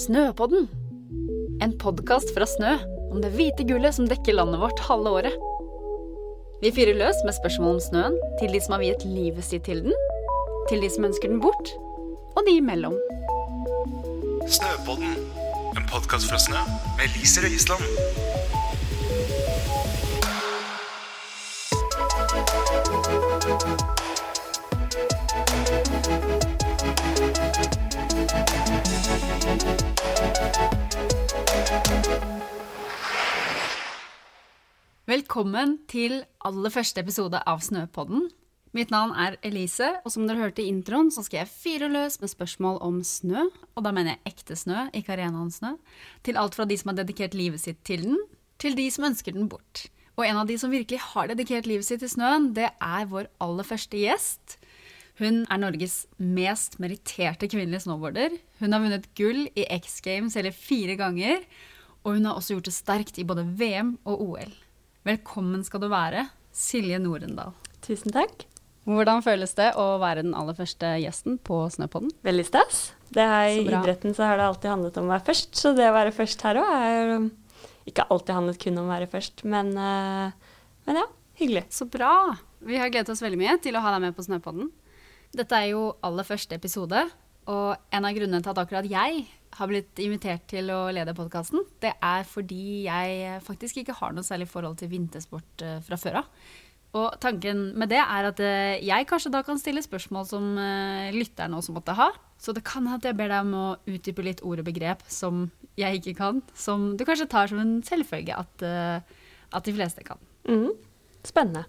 Snøpodden. En podkast fra Snø om det hvite gullet som dekker landet vårt halve året. Vi fyrer løs med spørsmål om snøen til de som har viet livet sitt til den, til de som ønsker den bort, og de imellom. Snøpodden, en podkast fra Snø med Lise Røisland. Velkommen til aller første episode av Snøpodden. Mitt navn er Elise, og som dere hørte i introen, så skal jeg fyre løs med spørsmål om snø. Og da mener jeg ekte snø, ikke arenaen snø. Til alt fra de som har dedikert livet sitt til den, til de som ønsker den bort. Og en av de som virkelig har dedikert livet sitt til snøen, det er vår aller første gjest. Hun er Norges mest meritterte kvinnelige snowboarder. Hun har vunnet gull i X Games hele fire ganger, og hun har også gjort det sterkt i både VM og OL. Velkommen skal du være, Silje Norendal. Tusen takk. Hvordan føles det å være den aller første gjesten på Snøpodden? Veldig stas. Det er, I idretten så har det alltid handlet om å være først, så det å være først her òg er um, ikke alltid handlet kun om å være først, men, uh, men, ja, hyggelig. Så bra. Vi har gledet oss veldig mye til å ha deg med på Snøpodden. Dette er jo aller første episode, og en av grunnene til at akkurat jeg har blitt invitert til å lede podkasten, det er fordi jeg faktisk ikke har noe særlig forhold til vintersport uh, fra før av. Og tanken med det er at uh, jeg kanskje da kan stille spørsmål som uh, lytterne også måtte ha. Så det kan at jeg ber deg om å utdype litt ord og begrep som jeg ikke kan. Som du kanskje tar som en selvfølge at, at de fleste kan. Mm. Spennende.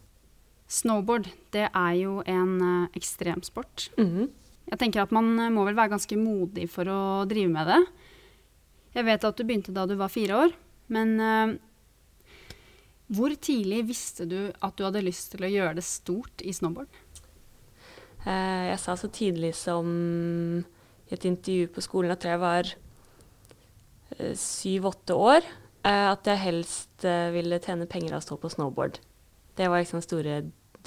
Snowboard, det er jo en ekstremsport. Mm. Jeg tenker at man må vel være ganske modig for å drive med det. Jeg vet at du begynte da du var fire år, men uh, hvor tidlig visste du at du hadde lyst til å gjøre det stort i snowboard? Uh, jeg sa så tidlig som i et intervju på skolen, jeg tror jeg var uh, syv-åtte år, at jeg helst ville tjene penger av å stå på snowboard. Det var liksom store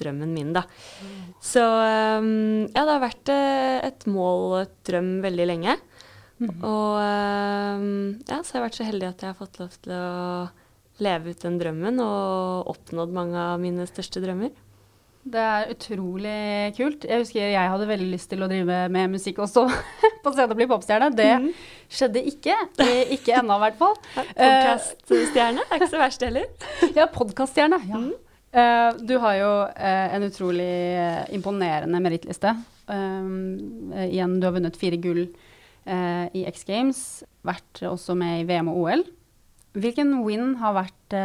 drømmen min, da. Mm. Så um, ja, det har vært uh, et mål og et drøm veldig lenge. Mm. Og um, ja, så har jeg vært så heldig at jeg har fått lov til å leve ut den drømmen og oppnådd mange av mine største drømmer. Det er utrolig kult. Jeg husker jeg hadde veldig lyst til å drive med musikk også på scenen og bli popstjerne. Det mm. skjedde ikke. Ikke ennå, i hvert fall. Podkaststjerne er ikke så verst heller. ja, podkaststjerne. Ja. Mm. Uh, du har jo uh, en utrolig uh, imponerende merittliste. igjen, du har vunnet fire gull i X Games. Vært også med i VM og OL. Hvilken win har vært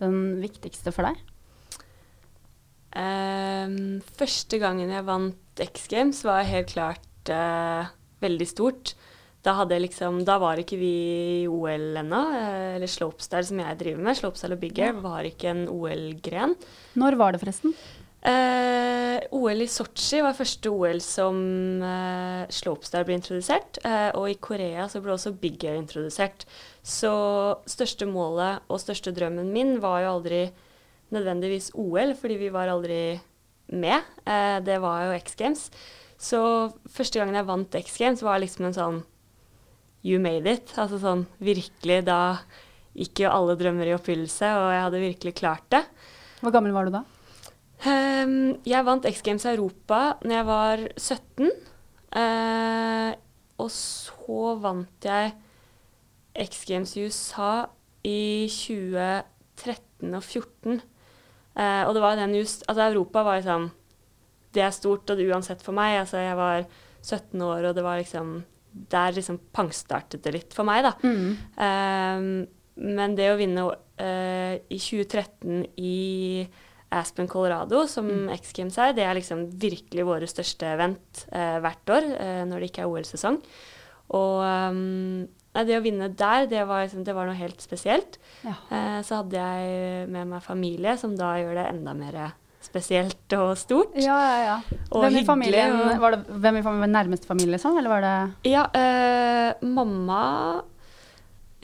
den viktigste for deg? første gangen jeg vant X Games, var helt klart veldig stort da, liksom, da var ikke vi i OL ennå. Eh, eller slopestyle, som jeg driver med. Slopestyle og big air var ikke en OL-gren. Når var det, forresten? Eh, OL i Sotsji var første OL som eh, slopestyle ble introdusert. Eh, og i Korea så ble også big air introdusert. Så største målet og største drømmen min var jo aldri nødvendigvis OL, fordi vi var aldri med. Eh, det var jo X Games. Så første gangen jeg vant X Games, var liksom en sånn you made it. Altså sånn virkelig, da gikk jo alle drømmer i oppfyllelse, og jeg hadde virkelig klart det. Hvor gammel var du da? Um, jeg vant X Games Europa når jeg var 17. Uh, eh, og så vant jeg X Games i USA i 2013 og 2014. Uh, eh, og det var den just Altså, Europa var liksom Det er stort, og det uansett for meg. Altså, jeg var 17 år, og det var liksom der liksom pangstartet det litt for meg, da. Mm. Um, men det å vinne uh, i 2013 i Aspen, Colorado, som mm. X Games er, det er liksom virkelig våre største event uh, hvert år uh, når det ikke er OL-sesong. Og um, det å vinne der, det var, liksom, det var noe helt spesielt. Ja. så hadde jeg med meg familie, som da gjør det enda mer spesielt og stort. Ja, ja, ja. Og hvem, i familien, var det, hvem i familien, nærmeste familie, sånn, Eller var det Ja, øh, mamma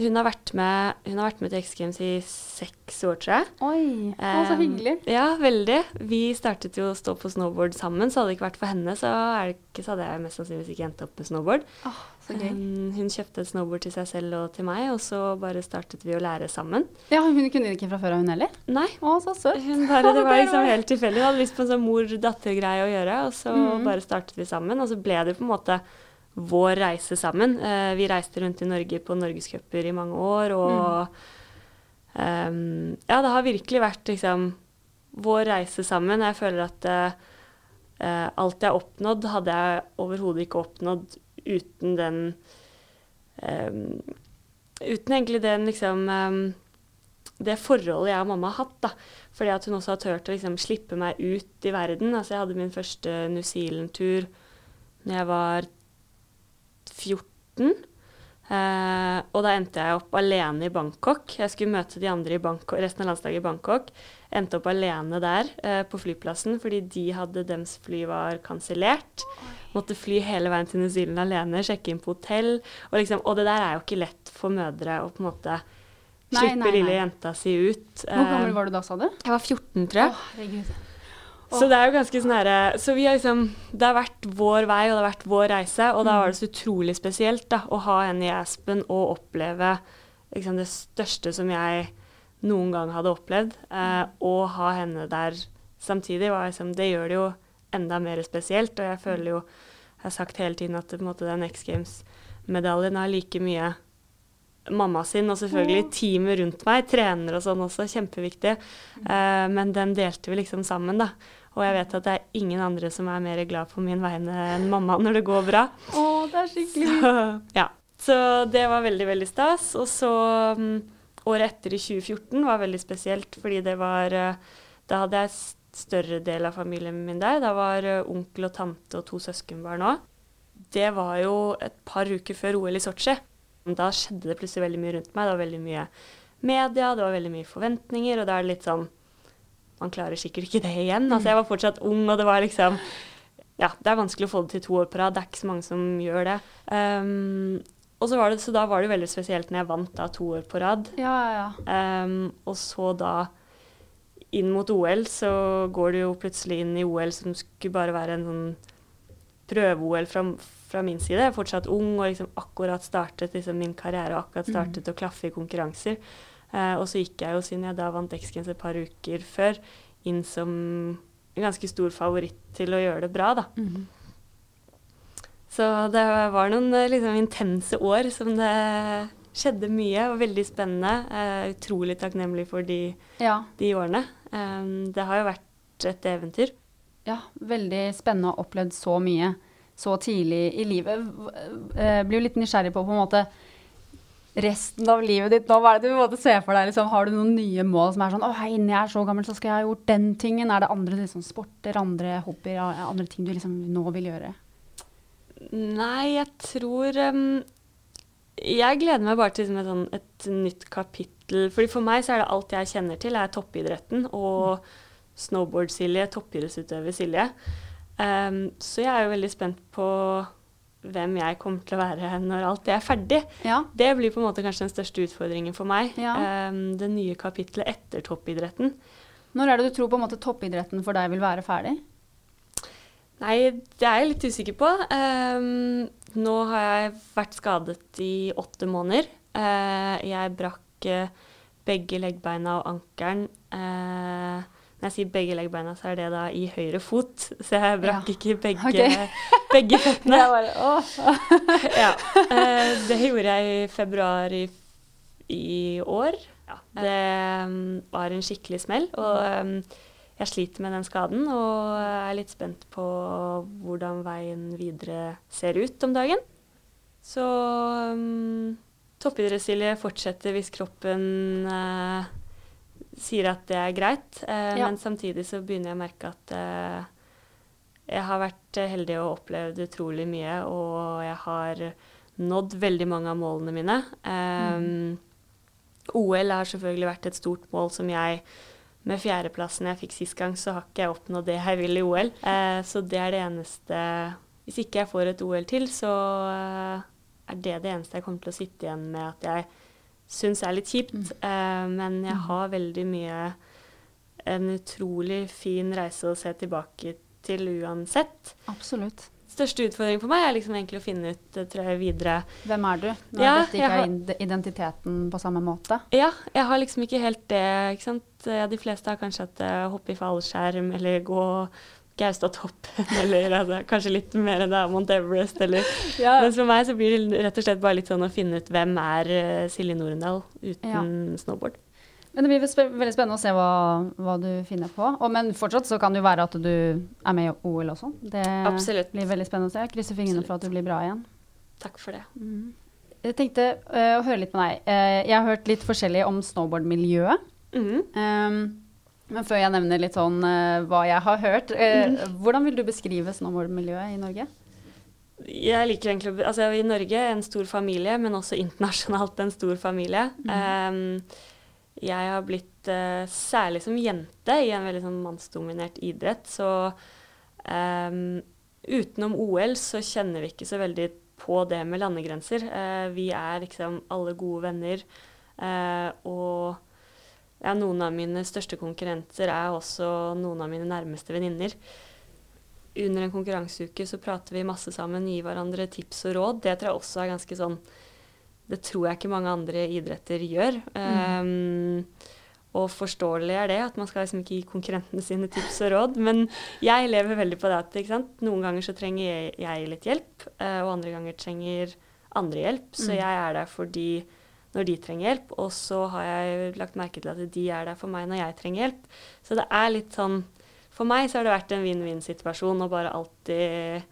hun har vært med, hun har vært med til X Games i seks år, tror jeg. Oi, så Um, hyggelig. Ja, veldig. Vi startet jo å stå på snowboard sammen, så hadde det ikke vært for henne, så, er det ikke, så hadde jeg mest sannsynligvis ikke endt opp med snowboard. Gøy. Um, hun kjøpte et snowboard til seg selv og til meg, og så bare startet vi å lære sammen. Ja, Hun kunne ikke fra før av, hun heller? Nei, Å, så søt. hun bare, det var liksom helt tilfeldig. Hun hadde lyst på en sånn mor-datter-greie å gjøre, og så Mhm. bare startet vi sammen. Og så ble det på en måte vår reise sammen. Uh, vi reiste rundt i Norge på norgescuper i mange år, og ehm, Ja, det har virkelig vært liksom vår reise sammen. Jeg føler at eh, alt jeg har oppnådd, hadde jeg overhodet ikke oppnådd uten den um, Uten egentlig den liksom um, det forholdet jeg og mamma har hatt. da. Fordi at hun også har turt å liksom slippe meg ut i verden. Altså Jeg hadde min første New Zealand-tur når jeg var 14. Eh, og da endte jeg opp alene i Bangkok. Jeg skulle møte de andre i Bangkok, resten av landslaget i Bangkok. Endte opp alene der eh, på flyplassen fordi de hadde dems fly var kansellert. Måtte fly hele veien til New Zealand alene, sjekke inn på hotell. Og, liksom, og det der er jo ikke lett for mødre å på en måte Nei, slippe nei, lille jenta si ut. Hvor gammel Eh, var du da, sa du? Jeg var 14, tror jeg. Åh, herregud. Så det er jo ganske sånn herre Så vi har liksom Det har vært vår vei, og det har vært vår reise, og da var det så utrolig spesielt da, å ha henne i Aspen og oppleve liksom det største som jeg noen gang hadde opplevd, eh, og ha henne der samtidig, var liksom Det gjør det jo enda mer spesielt, og jeg føler jo Jeg har sagt hele tiden at på en måte den X Games-medaljen har like mye mamma sin, og selvfølgelig teamet rundt meg, trener og sånn også, kjempeviktig. Eh, men den delte vi liksom sammen, da. Og jeg vet at det er ingen andre som er mer glad på min vegne enn mamma når det går bra. Å, det er skikkelig Så, ja. Så det var veldig, veldig stas. Og så mm, året etter, i 2014, var veldig spesielt, fordi det var eh, Da hadde jeg større del av familien min der. Da var eh, onkel og tante og to søskenbarn òg. Det var jo et par uker før OL i Sotsji. Da skjedde det plutselig veldig mye rundt meg. Det var veldig mye media, det var veldig mye forventninger, og da er det litt sånn Man klarer sikkert ikke det igjen. Altså, jeg var fortsatt ung, og det var liksom Ja, det er vanskelig å få det til to år på rad. Det er ikke så mange som gjør det. Um, og så, var det, så da var det veldig spesielt når jeg vant da to år på rad. Ja, ja, ja. Um, og så da inn mot OL, så går du jo plutselig inn i OL som skulle bare være en sånn prøve-OL fra, fra min side. Jeg er fortsatt ung og liksom akkurat startet liksom min karriere og akkurat startet å klaffe i konkurranser. Uh, og så gikk jeg jo, siden jeg da vant X Games et par uker før, inn som en ganske stor favoritt til å gjøre det bra, da. Mhm. Så det var noen eh, liksom, intense år som det skjedde mye, og veldig spennende. Jeg er utrolig takknemlig for de, ja. de årene. Um, det har jo vært et eventyr. Ja, veldig spennende å ha opplevd så mye så tidlig i livet. V- eh, Blir jo litt nysgjerrig på på en måte resten av livet ditt nå. Hva er det du måte ser for deg? Liksom, har du noen nye mål som er sånn Å, hei, jeg er så gammel, så skal jeg ha gjort den tingen. Er det andre liksom, sporter, andre hobbyer, andre ting du liksom nå vil gjøre? Nei, jeg tror um, Jeg gleder meg bare til liksom, et, sånn, et nytt kapittel. Fordi For meg så er det alt jeg kjenner til, er toppidretten. Og snowboard-Silje, toppidrettsutøver Silje. Um, så jeg er jo veldig spent på hvem jeg kommer til å være når alt det er ferdig. Ja. Det blir på en måte kanskje den største utfordringen for meg. Ja. Um, det nye kapitlet etter toppidretten. Når er det du tror på en måte toppidretten for deg vil være ferdig? Nei, det er jeg litt usikker på. Um, nå har jeg vært skadet i åtte måneder. Uh, jeg brakk eh, begge leggbeina og ankelen. Uh, når jeg sier begge leggbeina, så er det da i høyre fot. Så jeg brakk Ja. ikke begge, okay. begge føttene. Ja. uh, det gjorde jeg i februar i, i år. Ja. Det um, var en skikkelig smell. Og um, jeg sliter med den skaden og er litt spent på hvordan veien videre ser ut om dagen. Så um, toppidrettssilje fortsetter hvis kroppen uh, sier at det er greit. Uh, Ja. Men samtidig så begynner jeg å merke at uh, jeg har vært heldig og opplevd utrolig mye, og jeg har nådd veldig mange av målene mine. Um, OL har selvfølgelig vært et stort mål som jeg med fjerdeplassen jeg fikk sist gang, så har ikke jeg oppnådd det jeg vil i OL. Eh, så det er det eneste Hvis ikke jeg får et OL til, så eh, er det det eneste jeg kommer til å sitte igjen med at jeg syns er litt kjipt. Eh, men jeg har veldig mye en utrolig fin reise å se tilbake til uansett. Absolutt. Største utfordring for meg er liksom egentlig å finne ut eh, tror jeg, videre Hvem er du? Når Ja, dette ikke har- er identiteten på samme måte. Ja, jeg har liksom ikke helt det. ikke sant? De fleste har kanskje hatt eh, hoppe i fallskjerm eller gå Gaustatoppen eller altså, kanskje litt mer enn det er Mount Everest eller Mens for meg så blir det rett og slett bare litt sånn å finne ut hvem er eh, Silje Norendal uten snowboard. Men det blir veldig spennende å se hva, hva du finner på. Og, men fortsatt så kan det jo være at du er med i OL også. Det Absolutt. blir veldig spennende å se. Krysser fingrene for at du blir bra igjen. Takk for det. Jeg tenkte uh, å høre litt med deg. Uh, jeg har hørt litt forskjellig om snowboardmiljøet. Mm. Um, men før jeg nevner litt sånn uh, hva jeg har hørt, mm. hvordan vil du beskrive snowboardmiljøet i Norge? Jeg liker egentlig Altså i Norge en stor familie, men også internasjonalt en stor familie. Em, jeg har blitt, uh, særlig som jente, i en veldig sånn mannsdominert idrett, så um, utenom OL så kjenner vi ikke så veldig på det med landegrenser. Uh, vi er liksom alle gode venner, Uh, og ja, noen av mine største konkurrenter er også noen av mine nærmeste venninner under en konkurranseuke så prater vi masse sammen, gir hverandre tips og råd. Det tror jeg også er ganske sånn Det tror jeg ikke mange andre idretter gjør. Um, og forståelig er det, at man skal liksom ikke gi konkurrentene sine tips og råd. Men jeg lever veldig på det at noen ganger så trenger jeg, jeg litt hjelp, eh, og andre ganger trenger andre hjelp. Så jeg er der for de når de trenger hjelp, og så har jeg lagt merke til at de er der for meg når jeg trenger hjelp. Så det er litt sånn For meg så har det vært en vinn-vinn-situasjon å bare alltid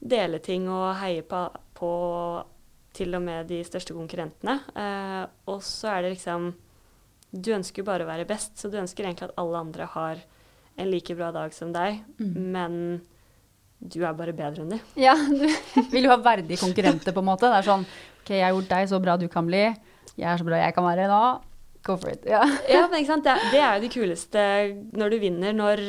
dele ting og heie på, på til og med de største konkurrentene. Eh, og så er det liksom Du ønsker jo bare å være best, så du ønsker egentlig at alle andre har en like bra dag som deg, men du er bare bedre enn de. Ja, du vil jo ha verdige konkurrenter, på en måte. Det er sånn OK, jeg har gjort deg så bra du kan bli. Jeg er så bra jeg kan være nå. Go for it. Ja. Ja, men ikke sant? Det, det er jo det kuleste når du vinner, når?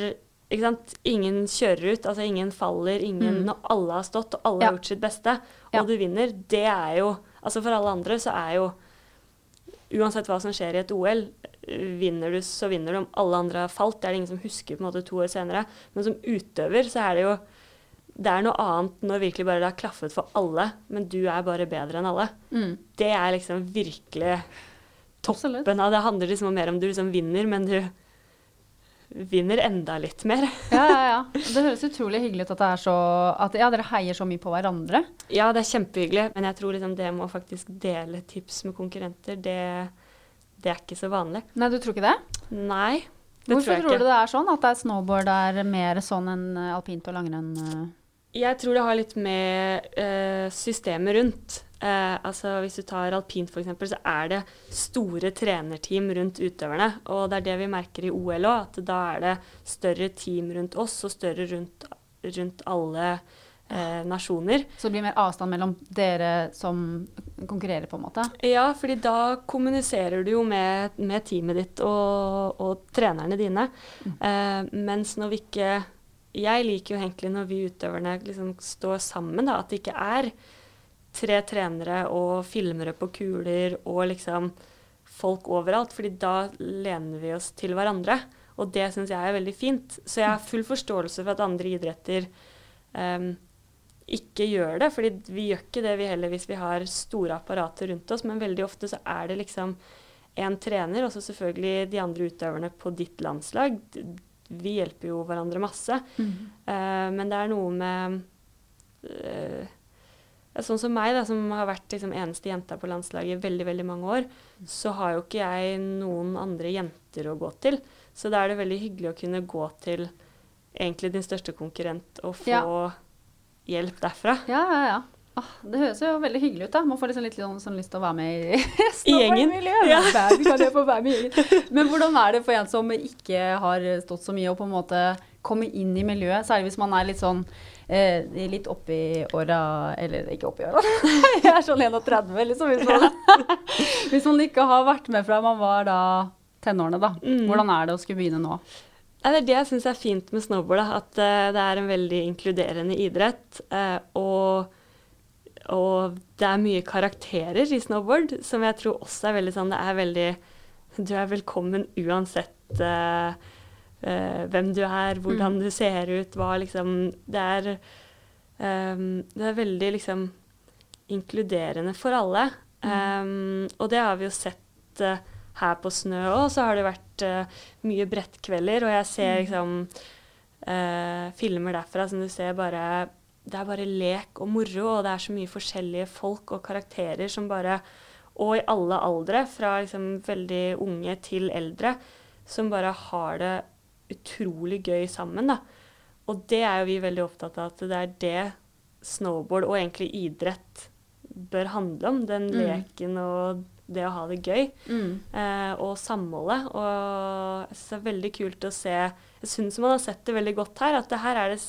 Ingen kjører ut, altså ingen faller, ingen, når alle har stått og alle Ja. har gjort sitt beste, og Ja. du vinner, det er jo Altså for alle andre så er jo Uansett hva som skjer i et OL, vinner du, så vinner du. Om alle andre har falt, det er det ingen som husker på en måte to år senere. Men som utøver så er det jo Det er noe annet når virkelig bare det har klaffet for alle, men du er bare bedre enn alle. Mm. Det er liksom virkelig toppen av det. handler liksom mer om du liksom vinner, men du vinner enda litt mer. Ja, ja, ja. Det høres utrolig hyggelig ut at, det er så, at ja, dere heier så mye på hverandre. Ja, det er kjempehyggelig, men jeg tror liksom det med å faktisk dele tips med konkurrenter, det, det er ikke så vanlig. Nei, du tror ikke det? Nei, det Hvorfor tror jeg tror ikke. du det er sånn? At det er snowboard er mer sånn enn eh, alpint og langrenn? eh? Jeg tror det har litt med eh, systemet rundt. Eh, altså Hvis du tar alpint f.eks., så er det store trenerteam rundt utøverne. Og det er det vi merker i OL òg, at da er det større team rundt oss og større rundt, rundt alle eh, nasjoner. Så det blir mer avstand mellom dere som konkurrerer, på en måte? Ja, fordi da kommuniserer du jo med, med teamet ditt og, og trenerne dine. Eh, mens når vi ikke Jeg liker jo egentlig når vi utøverne liksom står sammen, da, at det ikke er tre trenere og filmere på kuler og liksom folk overalt, fordi da lener vi oss til hverandre. Og det syns jeg er veldig fint. Så jeg har full forståelse for at andre idretter um, ikke gjør det. fordi vi gjør ikke det vi heller hvis vi har store apparater rundt oss, men veldig ofte så er det liksom en trener, og så selvfølgelig de andre utøverne på ditt landslag. Vi hjelper jo hverandre masse. Eh, men det er noe med ja, Sånn som meg, da, som har vært liksom eneste jenta på landslaget i veldig veldig mange år, så har jo ikke jeg noen andre jenter å gå til. Så da er det veldig hyggelig å kunne gå til egentlig din største konkurrent og få Ja. hjelp derfra. Ja, ja, ja. Ah, det høres jo veldig hyggelig ut, da. Man får liksom litt sånn, sånn lyst til å være med i I gjengen. snowboardmiljøet. Ja. Men hvordan er det for en som ikke har stått så mye, å på en måte komme inn i miljøet? Særlig hvis man er litt sånn eh, litt oppi åra Eller ikke oppi åra, jeg er sånn 31, liksom. Hvis man, hvis man ikke har vært med fra man var da tenårene, da. Mm. Hvordan er det å skulle begynne nå? Ja, det er det jeg syns er fint med snowboard. At eh, det er en veldig inkluderende idrett. eh, og og det er mye karakterer i snowboard, som jeg tror også er veldig sånn Det er veldig Du er velkommen uansett eh, hvem du er, hvordan du ser ut, hva liksom Det er um, Det er veldig liksom inkluderende for alle. Um, og det har vi jo sett uh, her på Snø òg. Så har det vært uh, mye brettkvelder, og jeg ser liksom uh, filmer derfra som du ser bare Det er bare lek og moro, og det er så mye forskjellige folk og karakterer som bare Og i alle aldre, fra liksom veldig unge til eldre, som bare har det utrolig gøy sammen, da. Og det er jo vi veldig opptatt av, at det er det snowboard og egentlig idrett bør handle om. Den leken og det å ha det gøy. Eh, og samholdet. Og jeg synes det er veldig kult å se Jeg syns man har sett det veldig godt her. At det her er det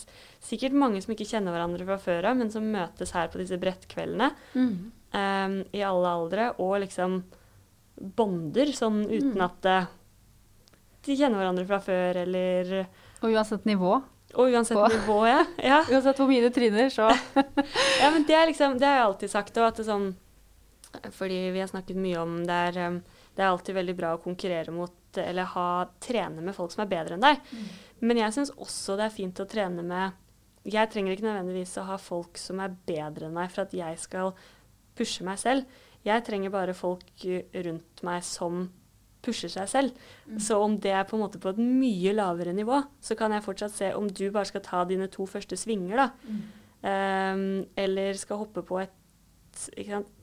sikkert mange som ikke kjenner hverandre fra før av, men som møtes her på disse brettkveldene. eh, I alle aldre. Og liksom bonder sånn uten at eh, de kjenner hverandre fra før, eller Og uansett nivå. Og uansett På- nivå, ja. ja. Uansett hvor mye du tryner, så Ja, men det er liksom, det har jeg alltid sagt, og at det sånn Fordi vi har snakket mye om det er, um, det er alltid veldig bra å konkurrere mot eller ha, trene med folk som er bedre enn deg. Men jeg syns også det er fint å trene med Jeg trenger ikke nødvendigvis å ha folk som er bedre enn meg for at jeg skal pushe meg selv. Jeg trenger bare folk uh, rundt meg som pusher seg selv. Så om det er på en måte på et mye lavere nivå, så kan jeg fortsatt se om du bare skal ta dine to første svinger, da. Um, eller skal hoppe på et ikke sant,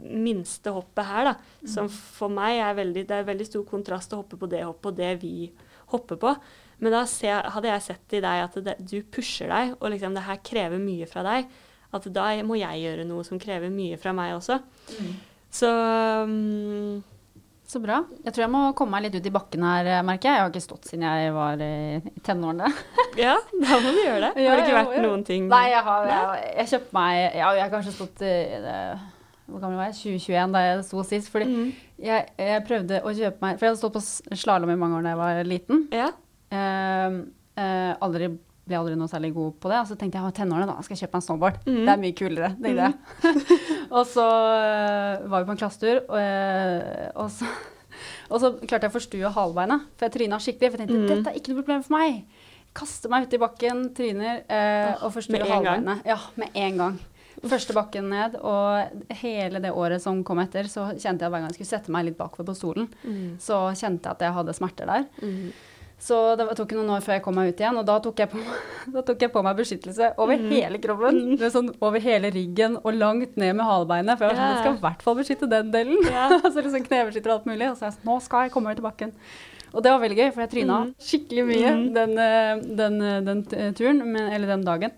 minste hoppet her, da. Som for meg er veldig Det er veldig stor kontrast å hoppe på det hoppet og det vi hopper på. Men da se, hadde jeg sett i deg at det, du pusher deg, og liksom det her krever mye fra deg, at da må jeg gjøre noe som krever mye fra meg også. Så um, Så bra. Jeg tror jeg må komme meg litt ut i bakken her, merker jeg. Jeg har ikke stått siden jeg var i tenårene. ja, da må du gjøre det. Har det ikke vært noen ting Nei, jeg har jeg, jeg kjøpte meg Ja, jeg har kanskje stått Hvor gammel var jeg? 2021 da jeg sto sist. Fordi mm. jeg, jeg prøvde å kjøpe meg For jeg hadde stått på slalåm i mange år da jeg var liten. Ja. Eh, eh, aldri, ble aldri noe særlig god på det. Og så tenkte jeg at tenårene, da skal jeg kjøpe meg en snowboard. Mm. Det er mye kulere, tenkte det. og så eh, var vi på en klassetur, og, eh, og, så, og så klarte jeg å forstue halebeinet. For jeg tryna skikkelig. For jeg tenkte mm. dette er ikke noe problem for meg. Kaster meg uti bakken, tryner eh, og forstuer halebeinet. Ja, med en gang. Første bakken ned, og hele det året som kom etter, så kjente jeg at hver gang jeg skulle sette meg litt bakover på stolen, Mm. så kjente jeg at jeg hadde smerter der. Så det tok noen år før jeg kom meg ut igjen, og da tok jeg på, tok jeg på meg beskyttelse over Mm. hele kroppen. Mm. sånn over hele ryggen og langt ned med halebeinet, for jeg var sånn, jeg skal i hvert fall beskytte den delen. Yeah. så liksom knebeskytter og alt mulig, og så er jeg sånn, nå skal jeg komme meg til bakken. Og det var veldig gøy, for jeg tryna Mm. skikkelig mye den, eh, den, eh, den turen, men, eller den dagen.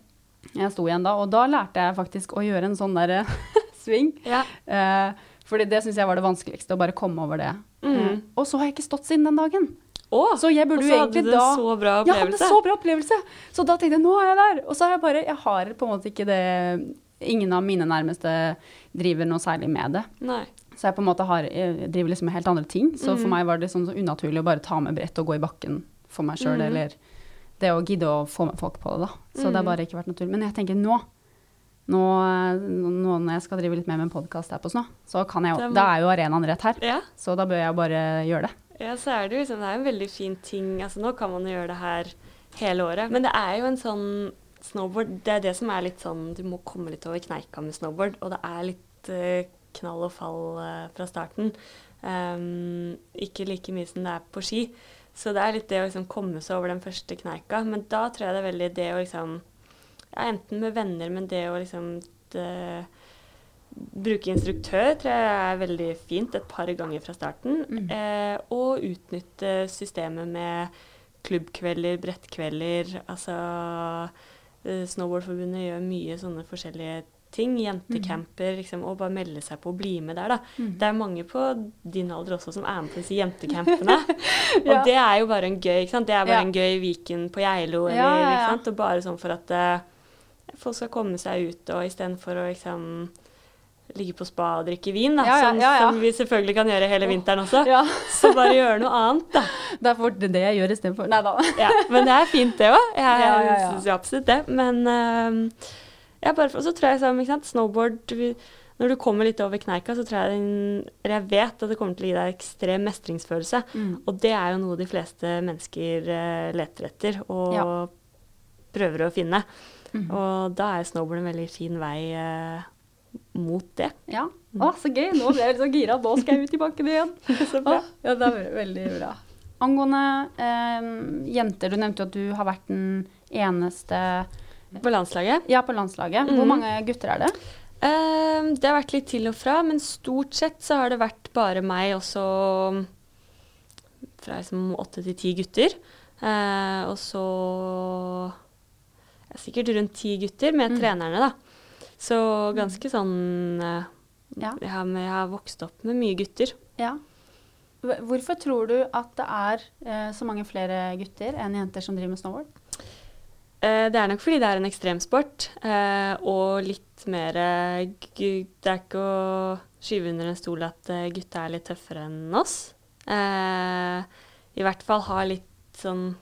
Jeg sto igjen da, og da lærte jeg faktisk å gjøre en sånn der sving. Yeah. Eh, fordi det syns jeg var det vanskeligste, å bare komme over det. Mm. Eh, og så har jeg ikke stått siden den dagen. Å, Så jeg burde og så hadde du en så bra Jeg hadde opplevelse. så bra opplevelse! Så da tenkte jeg nå er jeg der. Og så har jeg bare Jeg har på en måte ikke det Ingen av mine nærmeste driver noe særlig med det. Nei. Så jeg på en måte har, driver liksom med helt andre ting. Så for Mhm. meg var det sånn så unaturlig å bare ta med brett og gå i bakken for meg sjøl, mm. eller det å gidde å få med folk på det, da. Så det har Mhm. bare ikke vært naturlig. Men jeg tenker nå nå, nå når jeg skal drive litt mer med en podkast her på Snå, så kan jeg jo Da er jo arenaen rett her. Ja. Så da bør jeg bare gjøre det. Ja, så er det jo liksom, det er en veldig fin ting. Altså, nå kan man jo gjøre det her hele året. Men det er jo en sånn snowboard Det er det som er litt sånn Du må komme litt over kneika med snowboard, og det er litt uh, knall og fall uh, fra starten. Um, ikke like mye som det er på ski. Så det er litt det å liksom komme seg over den første kneika. Men da tror jeg det er veldig det å liksom ja, Enten med venner, men det å liksom det, Bruke instruktør tror jeg er veldig fint et par ganger fra starten. Mm. Eh, og utnytte systemet med klubbkvelder, brettkvelder. Altså eh, Snowboardforbundet gjør mye sånne forskjellige ting. Jentecamper, liksom. Og bare melde seg på og bli med der, da. Mm. Det er mange på din alder også som er med på disse jentecampene. Ja. Og det er jo bare en gøy ikke sant? Det er Ja. bare en gøy Viken på Geilo, eller Ja, ja, ja. ikke sant? Og bare sånn for at eh, folk skal komme seg ut, og istedenfor å liksom ligge på spa og drikke vin, da, Ja, ja, som, ja, ja. som vi selvfølgelig kan gjøre hele vinteren også, Ja, så bare gjøre noe annet, da. det er fort det jeg gjør istedenfor. Nei da. Ja, men det er fint, det òg. Jeg Ja, syns absolutt det. Men uh, bare så tror jeg sånn, ikke sant, snowboard vi- Når du kommer litt over kneika, så tror jeg den, jeg vet at det kommer til å gi deg ekstrem mestringsfølelse. Mm. Og det er jo noe de fleste mennesker uh, leter etter og prøver å finne. Mm. Og da er snowboard en veldig fin vei eh, mot det. Ja. Å, så gøy! Nå ble jeg litt så gira. Nå skal jeg ut i banken igjen. Så bra. Ja, det er veldig bra. Angående eh, jenter, du nevnte jo at du har vært den eneste På landslaget. ja, på landslaget. Hvor Mhm. mange gutter er det? Eh, det har vært litt til og fra, men stort sett så har det vært bare meg og så fra liksom åtte til ti gutter. Eh, og så sikkert rundt ti gutter med Mm. trenerne, da. Så ganske sånn eh, Ja. jeg, har jeg har vokst opp med mye gutter. ja. Hvorfor tror du at det er eh, så mange flere gutter enn jenter som driver med snowboard? Eh, det er nok fordi det er en ekstremsport, eh, og litt mer Det er ikke å skyve under en stol at gutta er litt tøffere enn oss. Eh, I hvert fall har litt sånn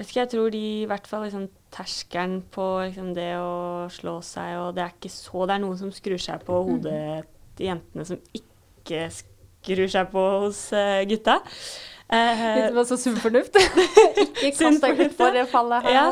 Vet ikke, jeg tror de i hvert fall liksom terskelen på liksom det å slå seg, og det er ikke så Det er noen som skrur seg på hodet til jentene som ikke skrur seg på hos uh, gutta. Eh, Det var så sunn fornuft. Ikke kast deg utfor det fallet her. Ja.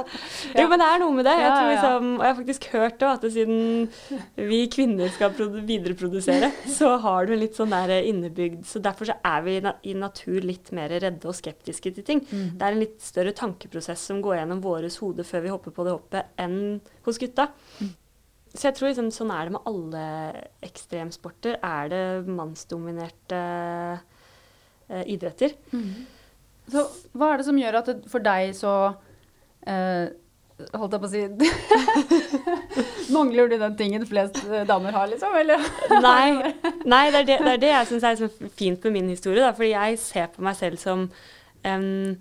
Jo, men det er noe med det. Jeg, tror liksom, og jeg har faktisk hørt også at det, siden vi kvinner skal videreprodusere, så har du en litt sånn der innebygd Så derfor så er vi i i natur litt mer redde og skeptiske til ting. Mm. Det er en litt større tankeprosess som går gjennom våres hode før vi hopper på det hoppet, enn hos gutta. Mm. Så jeg tror liksom, sånn er det med alle ekstremsporter. Er det mannsdominerte eh, idretter. Så hva er det som gjør at det, for deg så eh, Holdt jeg på å si Mangler du den tingen flest eh, damer har, liksom? Eller? Nei, nei det, er det, det er det jeg syns er så fint med min historie. Da, fordi jeg ser på meg selv som em,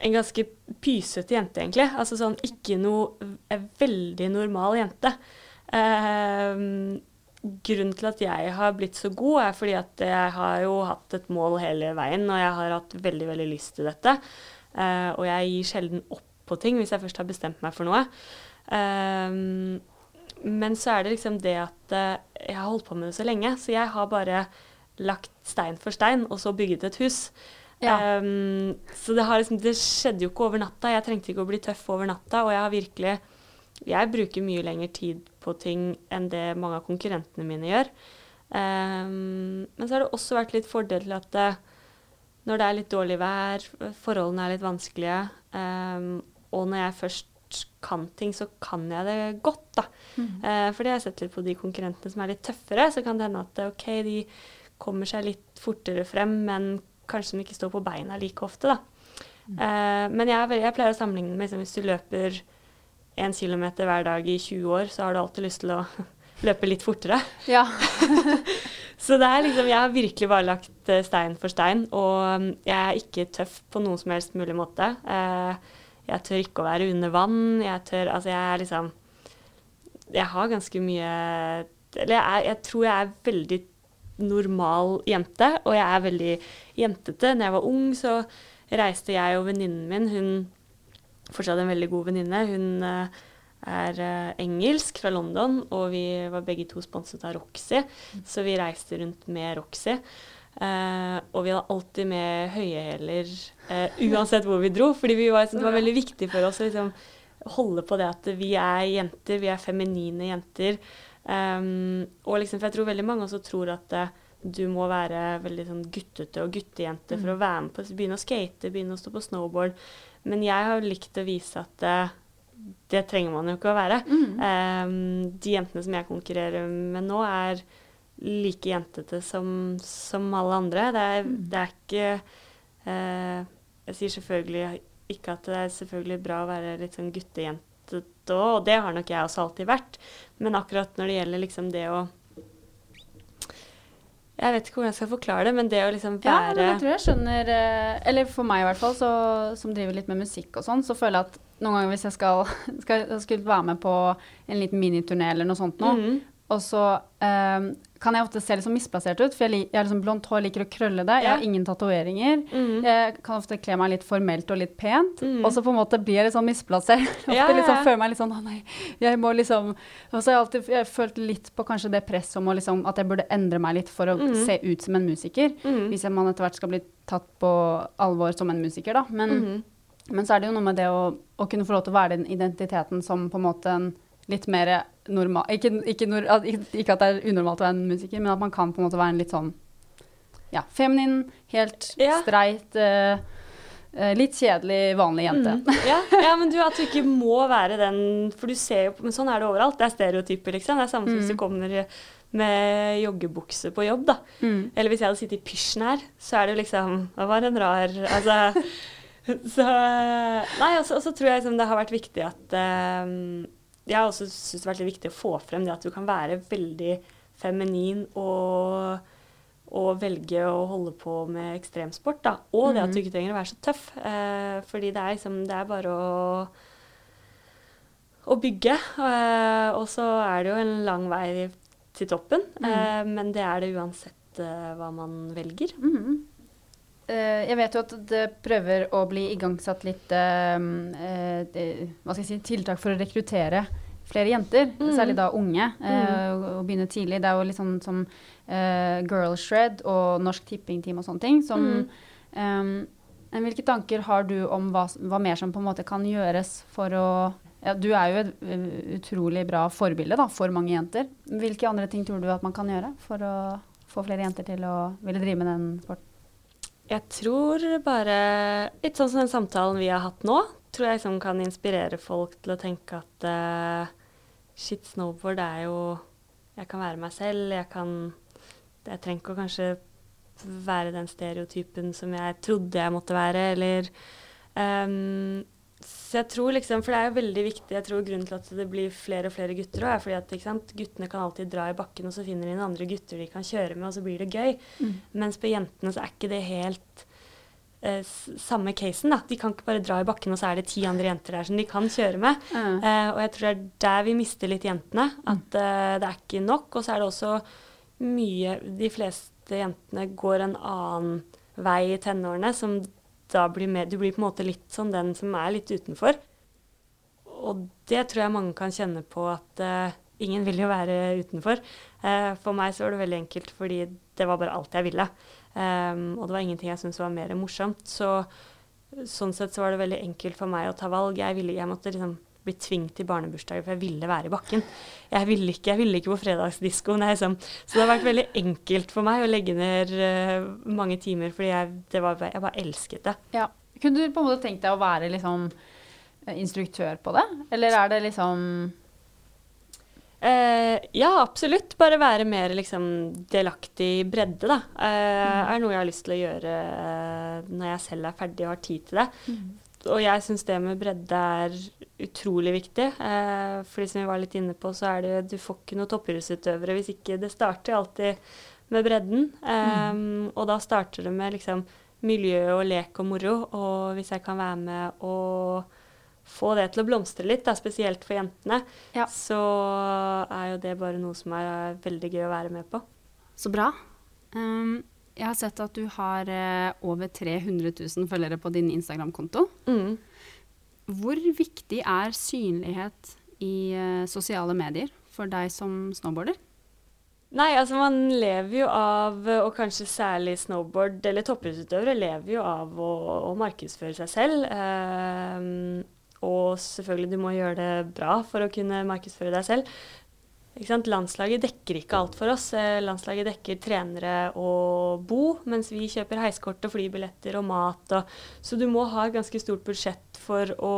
en ganske pysete jente, egentlig. Altså sånn ikke noe veldig normal jente. Em, grunnen til at jeg har blitt så god, er fordi at jeg har jo hatt et mål hele veien, og jeg har hatt veldig, veldig lyst til dette. Uh, og jeg gir sjelden opp på ting hvis jeg først har bestemt meg for noe. Uh, men så er det liksom det at uh, jeg har holdt på med det så lenge, så jeg har bare lagt stein for stein, og så bygget et hus. Ja. Um, så det, har liksom, det skjedde jo ikke over natta. Jeg trengte ikke å bli tøff over natta, og jeg har virkelig Jeg bruker mye lengre tid på ting enn det mange av konkurrentene mine gjør. Um, men så har det også vært litt fordel til at det, når det er litt dårlig vær, forholdene er litt vanskelige, um, og når jeg først kan ting, så kan jeg det godt, da. Eh, fordi jeg har sett litt på de konkurrentene som er litt tøffere, så kan det hende at ok, de kommer seg litt fortere frem, men kanskje de ikke står på beina like ofte, da. Eh, men jeg, jeg pleier å sammenligne med liksom, hvis du løper én kilometer hver dag i 20 år, så har du alltid lyst til å løpe litt fortere. Ja. Så det er liksom, jeg har virkelig bare lagt eh, stein for stein, og mm, jeg er ikke tøff på noen som helst mulig måte. Eh, jeg tør ikke å være under vann. Jeg tør Altså, jeg er liksom Jeg har ganske mye Eller jeg, er, jeg tror jeg er veldig normal jente, og jeg er veldig jentete. Når jeg var ung, så reiste jeg og venninnen min Hun fortsatt en veldig god venninne. Hun eh, er eh, engelsk fra London, og vi var begge to sponset av Roxy, så vi reiste rundt med Roxy. Uh, og vi hadde alltid med høye hæler eh, uansett hvor vi dro, fordi vi var, det var veldig viktig for oss å liksom, holde på det at vi er jenter, vi er feminine jenter. Um, og liksom, for jeg tror veldig mange også tror at eh, du må være veldig sånn guttete og guttejente for å være med på begynne å skate, begynne å stå på snowboard. Men jeg har likt å vise at uh, det trenger man jo ikke å være. Um, de jentene som jeg konkurrerer med nå, er like jentete som, som alle andre. Det er, det er ikke uh, Jeg sier selvfølgelig ikke at det er selvfølgelig bra å være litt sånn guttejentete òg, og det har nok jeg også alltid vært. Men akkurat når det gjelder liksom det å Jeg vet ikke hvordan jeg skal forklare det, men det å liksom være Ja, men jeg tror jeg skjønner eh, Eller for meg i hvert fall, så, som driver litt med musikk og sånn, så føler jeg at noen ganger hvis jeg skal, skal, skal være med på en liten miniturné eller noe sånt nå, Mhm. Og så um, kan jeg ofte se litt sånn misplassert ut, for jeg, jeg har liksom blondt hår, liker å krølle det. Jeg har ingen tatoveringer. Mm. Jeg kan ofte kle meg litt formelt og litt pent, Mm. og så på en måte blir jeg litt sånn misplassert. Ofte Ja, ja, liksom ja. føler meg litt sånn, å nei, jeg må liksom Og så har jeg alltid jeg har følt litt på kanskje det presset om liksom, at jeg burde endre meg litt for å mm. se ut som en musiker. Mhm. Hvis man etter hvert skal bli tatt på alvor som en musiker, da. Men, Mhm. men så er det jo noe med det å, å kunne få lov til å være den identiteten som på en måte en litt mer normal ikke, ikke, nor, ikke, at det er unormalt å være en musiker, men at man kan på en måte være en litt sånn ja, feminin, helt Ja. streit, uh, litt kjedelig, vanlig jente. Mm. Ja, ja, men du, at du ikke må være den For du ser jo Men sånn er det overalt. Det er stereotyper, liksom. Det er samme som hvis du kommer med joggebukse på jobb, da. Mm. Eller hvis jeg hadde sittet i pysjen her, så er det jo liksom Det var en rar Altså Så Nei, og så tror jeg liksom det har vært viktig at eh, Jeg har også syntes det har vært litt viktig å få frem det at du kan være veldig feminin og og velge å holde på med ekstremsport, da. Og det at du ikke trenger å være så tøff. Eh, fordi det er liksom Det er bare å å bygge. Eh, og så er det jo en lang vei til toppen. Eh, men det er det uansett eh, hva man velger. Mhm. Eh, jeg vet jo at det prøver å bli igangsatt litt eh, eh, hva skal jeg si, tiltak for å rekruttere flere jenter, mm. særlig da unge, eh, og, og begynne tidlig. Det er jo litt sånn som eh, Girl Shred og Norsk Tipping-team og sånne ting. Som, mm. eh, hvilke tanker har du om hva, hva mer som på en måte kan gjøres for å ja, Du er jo et utrolig bra forbilde da, for mange jenter. Hvilke andre ting tror du at man kan gjøre for å få flere jenter til å ville drive med den sporten? Jeg tror bare Litt sånn som den samtalen vi har hatt nå, tror jeg liksom kan inspirere folk til å tenke at uh, shit, snowboard er jo Jeg kan være meg selv. Jeg kan Jeg trenger ikke å kanskje være den stereotypen som jeg trodde jeg måtte være, eller ehm, Så jeg tror liksom For det er jo veldig viktig. Jeg tror grunnen til at det blir flere og flere gutter også, er fordi at ikke sant, guttene kan alltid dra i bakken, og så finner de andre gutter de kan kjøre med, og så blir det gøy. Mens på jentene så er ikke det helt eh, samme casen. da. De kan ikke bare dra i bakken, og så er det ti andre jenter der som de kan kjøre med. Mm. Eh, og jeg tror det er der vi mister litt jentene. At eh, det er ikke nok. Og så er det også mye De fleste jentene går en annen vei i tenårene som da blir med, Du blir på en måte litt sånn den som er litt utenfor. Og det tror jeg mange kan kjenne på at uh, ingen vil jo være utenfor. Uh, for meg så var det veldig enkelt fordi det var bare alt jeg ville. Um, og det var ingenting jeg syntes var mer morsomt. Så sånn sett så var det veldig enkelt for meg å ta valg. Jeg, ville, jeg måtte liksom bli tvingt til barnebursdager, for jeg ville være i bakken. Jeg ville ikke, jeg ville ikke på fredagsdiskoen. jeg Liksom. Så det har vært veldig enkelt for meg å legge ned uh, mange timer, fordi jeg, det var, jeg bare elsket det. Ja. Kunne du på en måte tenkt deg å være liksom eh, instruktør på det? Eller er det liksom Uh, ja, absolutt. Bare være mer liksom, delaktig i bredde, da. Eh, er noe jeg har lyst til å gjøre uh, når jeg selv er ferdig og har tid til det. Og jeg syns det med bredde er utrolig viktig. Eh, fordi som vi var litt inne på, så er det du får ikke noen toppidrettsutøvere hvis ikke det starter alltid med bredden. Eh, Og da starter det med liksom miljø og lek og moro. Og hvis jeg kan være med og få det til å blomstre litt, da, spesielt for jentene, Ja. så er jo det bare noe som er veldig gøy å være med på. Så bra. Um, jeg har sett at du har eh, over 300 000 følgere på din Instagram-konto. Mm. Hvor viktig er synlighet i eh, sosiale medier for deg som snowboarder? Nei, altså man lever jo av, og kanskje særlig snowboard, eller toppidrettsutøvere lever jo av å, å markedsføre seg selv. Ehm, og selvfølgelig, du må gjøre det bra for å kunne markedsføre deg selv. Landslaget dekker ikke alt for oss. Eh, Landslaget dekker trenere og bo, mens vi kjøper heiskort og flybilletter og mat. Og, så du må ha et ganske stort budsjett for å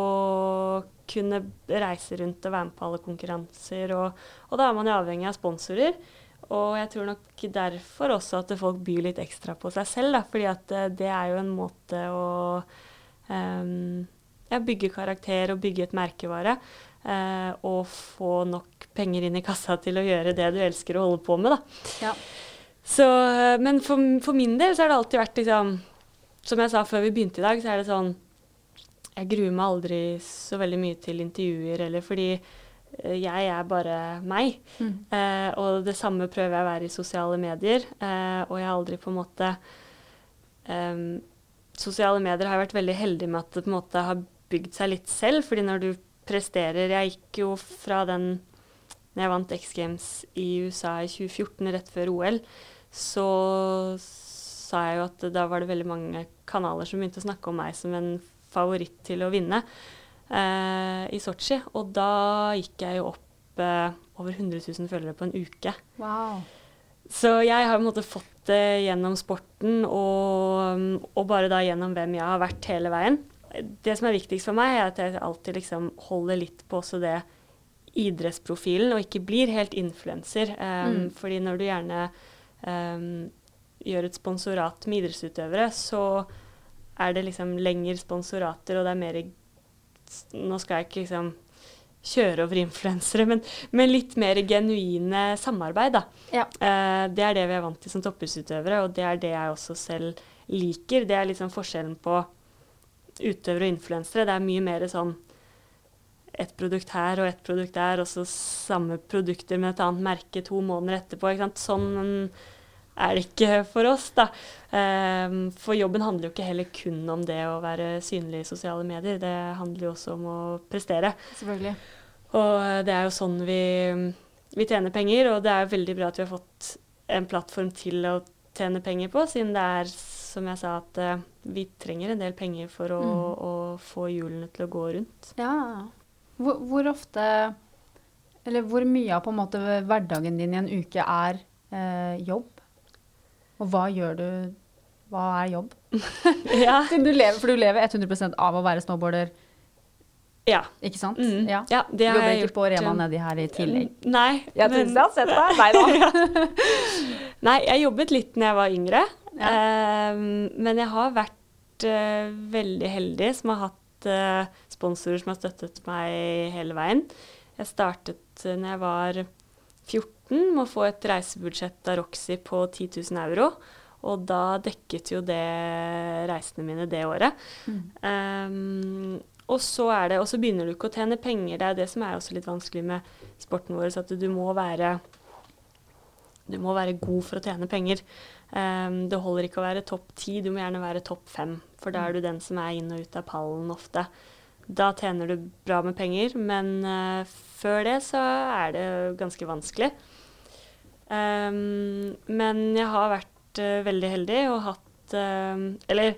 kunne reise rundt og være med på alle konkurranser. Og, og da er man jo avhengig av sponsorer. Og jeg tror nok derfor også at folk byr litt ekstra på seg selv, da, fordi at eh, det er jo en måte å um, ja, bygge karakter og bygge et merkevare. Eh, og få nok penger inn i kassa til å gjøre det du elsker å holde på med. Da. Ja. Så, eh, men for, for min del så har det alltid vært liksom Som jeg sa før vi begynte i dag, så er det sånn Jeg gruer meg aldri så veldig mye til intervjuer, eller fordi eh, jeg er bare meg. Mm. Eh, og det samme prøver jeg å være i sosiale medier. Eh, og jeg har aldri på en måte eh, Sosiale medier har jeg vært veldig heldig med at det på en måte har bygd seg litt selv. fordi når du presterer Jeg gikk jo fra den Når jeg vant X Games i USA i 2014, rett før OL, så sa jeg jo at da var det veldig mange kanaler som begynte å snakke om meg som en favoritt til å vinne eh, i Sotsji. Og da gikk jeg jo opp eh, over 100 000 følgere på en uke. Wow. Så jeg har på en måte fått det gjennom sporten og, og bare da gjennom hvem jeg har vært hele veien. Det som er viktigst for meg, er at jeg alltid liksom holder litt på også det idrettsprofilen, og ikke blir helt influenser. Um, Mm. Fordi når du gjerne um, gjør et sponsorat med idrettsutøvere, så er det liksom lengre sponsorater, og det er mer Nå skal jeg ikke liksom kjøre over influensere, men, men litt mer genuine samarbeid, da. Ja. Uh, det er det vi er vant til som toppidrettsutøvere, og det er det jeg også selv liker. Det er liksom forskjellen på utøvere og influensere. Det er mye mer sånn ett produkt her og ett produkt der, og så samme produkter med et annet merke to måneder etterpå. Sånn er det ikke for oss, da. Ehm, for jobben handler jo ikke heller kun om det å være synlig i sosiale medier. Det handler jo også om å prestere. Selvfølgelig. Og det er jo sånn vi, vi tjener penger, og det er jo veldig bra at vi har fått en plattform til å tjene penger på, siden det er, som jeg sa, at eh, vi trenger en del penger for å, Mm. å få hjulene til å gå rundt. Ja. Hvor, hvor ofte Eller hvor mye av på en måte hverdagen din i en uke er eh, jobb? Og hva gjør du Hva er jobb? ja. Du lever, for du lever 100% av å være snowboarder, ja. ikke sant? Mm. Ja. ja det Du gjort. jobber ikke på Rema eh, nedi her i tillegg? Nei. Jeg men- jeg har sett deg. Nei da. Nei, jeg jobbet litt når jeg var yngre. Ja. Ehm, men jeg har vært uh, veldig heldig som har hatt uh, sponsorer som har støttet meg hele veien. Jeg startet uh, når jeg var 14 med å få et reisebudsjett av Roxy på 10 000 euro. Og da dekket jo det reisene mine det året. Mm. Ehm, og så det, og så begynner du ikke å tjene penger. Det er det som er også litt vanskelig med sporten vår, at du må være du må være god for å tjene penger. Um, det holder ikke å være topp ti, du må gjerne være topp fem. For da er du den som er inn og ut av pallen ofte. Da tjener du bra med penger, men uh, før det så er det ganske vanskelig. Um, men jeg har vært uh, veldig heldig og hatt uh, Eller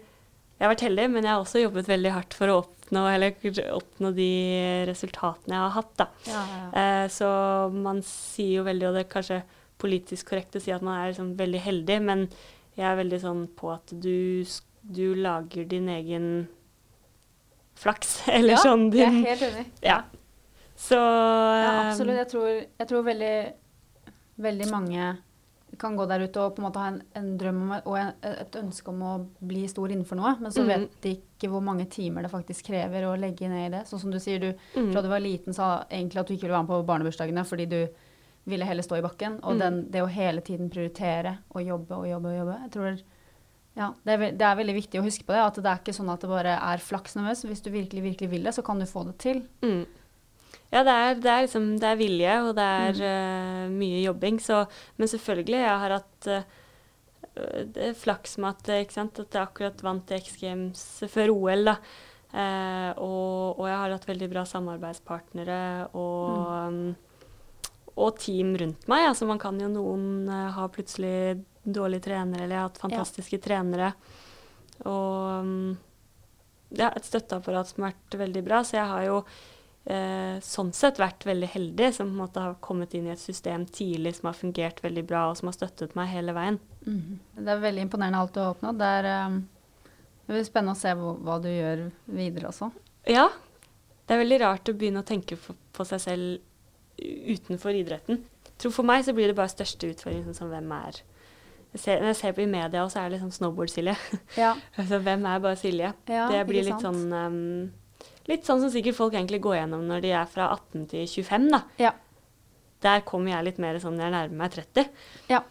jeg har vært heldig, men jeg har også jobbet veldig hardt for å oppnå, eller, oppnå de resultatene jeg har hatt. Da. Ja, ja. Eh, så man sier jo veldig, og det er kanskje politisk korrekt å si at man er liksom veldig heldig, men jeg er veldig sånn på at du, du lager din egen flaks, eller Ja, sånn Jeg er helt enig. Ja. Så Ja, eh, absolutt. Jeg tror, jeg tror veldig, veldig mange kan gå der ute og på en måte ha en, en drøm om, og en, et ønske om å bli stor innenfor noe, men så mm. vet de ikke hvor mange timer det faktisk krever å legge ned i det. Sånn som du sier, du mm, fra du var liten sa egentlig at du ikke ville være med på barnebursdagene fordi du ville heller stå i bakken. Og Mm. den, det å hele tiden prioritere og jobbe og jobbe og jobbe. Jeg tror ja, det, er, det er veldig viktig å huske på det. At det er ikke sånn at det bare er flaks nervøs. Hvis du virkelig, virkelig vil det, så kan du få det til. Mm. Ja, det er, det er liksom Det er vilje, og det er Mm. uh, mye jobbing. Så, men selvfølgelig, jeg har hatt uh, det er flaks med at, eh, ikke sant, at jeg akkurat vant X Games før OL, da. Uh, og, og jeg har hatt veldig bra samarbeidspartnere og, mm, og team rundt meg. Altså, man kan jo noen eh, ha plutselig dårlige trenere, eller jeg har hatt fantastiske trenere. Og um, ja, et støtteapparat som har vært veldig bra. Så jeg har jo eh, sånn sett vært veldig heldig som på en måte har kommet inn i et system tidlig som har fungert veldig bra, og som har støttet meg hele veien. Det er veldig imponerende alt du har oppnådd. Det er, um, det blir spennende å se hva, hva du gjør videre også. Ja, det er veldig rart å begynne å tenke på, på seg selv utenfor idretten. Jeg tror For meg så blir det bare største utfordringen sånn som hvem er jeg ser, Når jeg ser på i media, så er det liksom Snowboard-Silje. Ja, altså, hvem er bare Silje? ja det blir litt sånn um, Litt sånn som sikkert folk egentlig går gjennom når de er fra 18 til 25, da. Ja. Der kommer jeg litt mer sånn når jeg nærmer meg 30. Ja.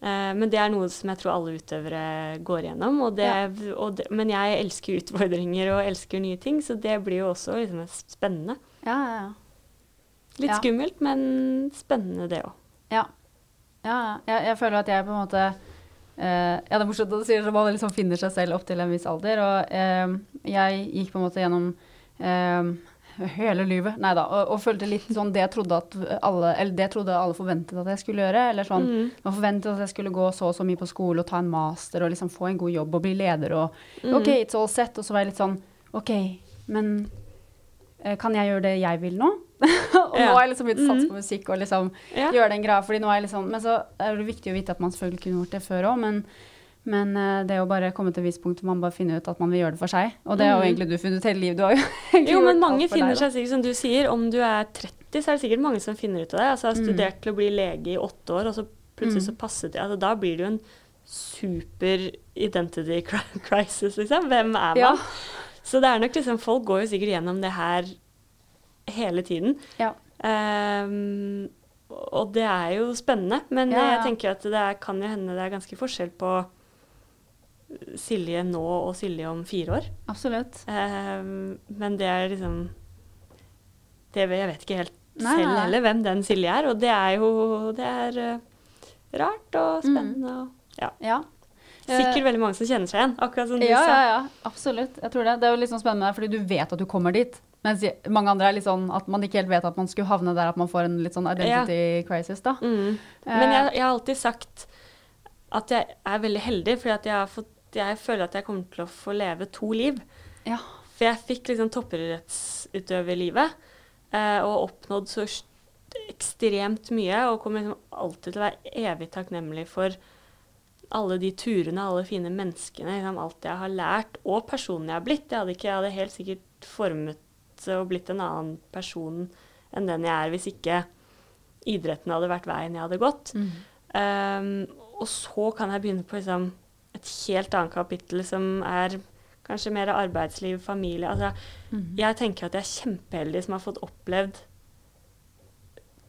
Eh, men det er noe som jeg tror alle utøvere går gjennom. Og det, og det, men jeg elsker utfordringer og elsker nye ting, så det blir jo også liksom spennende. Ja, ja, ja. Litt Ja. skummelt, men spennende det òg. Ja. ja, ja. Jeg, jeg føler at jeg på en måte eh, Ja, det er morsomt at du sier at man liksom finner seg selv opp til en viss alder. Og eh, jeg gikk på en måte gjennom eh, hele livet, nei da, og, og følte litt sånn det jeg trodde at alle Eller det jeg trodde alle forventet at jeg skulle gjøre. Eller sånn Mm. Man forventet at jeg skulle gå så og så mye på skole og ta en master og liksom få en god jobb og bli leder og Mm. OK, it's all set. Og så var jeg litt sånn OK, men eh, kan jeg gjøre det jeg vil nå? og nå Ja. har jeg liksom begynt å satse Mhm. på musikk og liksom Ja. gjøre den greia. Fordi nå er jeg liksom Men så er det viktig å vite at man selvfølgelig kunne gjort det før òg, men, men eh, det å bare komme til et visst punkt hvor man bare finner ut at man vil gjøre det for seg. Og det har jo Mhm. egentlig du funnet ut hele livet. Du har jo Jo, men mange finner deg, seg sikkert, som du sier, om du er 30, så er det sikkert mange som finner ut av det. Altså jeg har Mm. studert til å bli lege i åtte år, og så plutselig Mm. så passet det. Altså, da blir det jo en super identity crisis, liksom. Hvem er man? Ja. Så det er nok liksom, folk går jo sikkert gjennom det her hele tiden. Ja. Um, og det er jo spennende, men ja. jeg tenker at det er, kan jo hende det er ganske forskjell på Silje nå og Silje om fire år. Absolutt. Ehm, men det er liksom det, Jeg vet ikke helt Nei, selv nei, heller hvem den Silje er, og det er jo Det er uh, rart og spennende og ja. Ja. Sikkert veldig mange som kjenner seg igjen, akkurat som du Ja, sa. ja, ja. Absolutt. Jeg tror det. Det er jo litt sånn spennende fordi du vet at du kommer dit. Mens mange andre er litt sånn at man ikke helt vet at man skulle havne der, at man får en litt sånn identity crisis, da. Mm. Eh. Men jeg, jeg har alltid sagt at jeg er veldig heldig, fordi at jeg, har fått, jeg føler at jeg kommer til å få leve to liv. Ja. For jeg fikk liksom toppidrettsutøverlivet eh, og oppnådd så ekstremt mye, og kommer liksom alltid til å være evig takknemlig for alle de turene, alle fine menneskene, liksom alt jeg har lært, og personen jeg har blitt. Jeg hadde, ikke, jeg hadde helt sikkert formet og blitt en annen person enn den jeg er, hvis ikke idretten hadde vært veien jeg hadde gått. Mm. Um, og så kan jeg begynne på liksom, et helt annet kapittel som er kanskje mer arbeidsliv, familie. Altså, Mhm. jeg tenker at jeg er kjempeheldig som har fått opplevd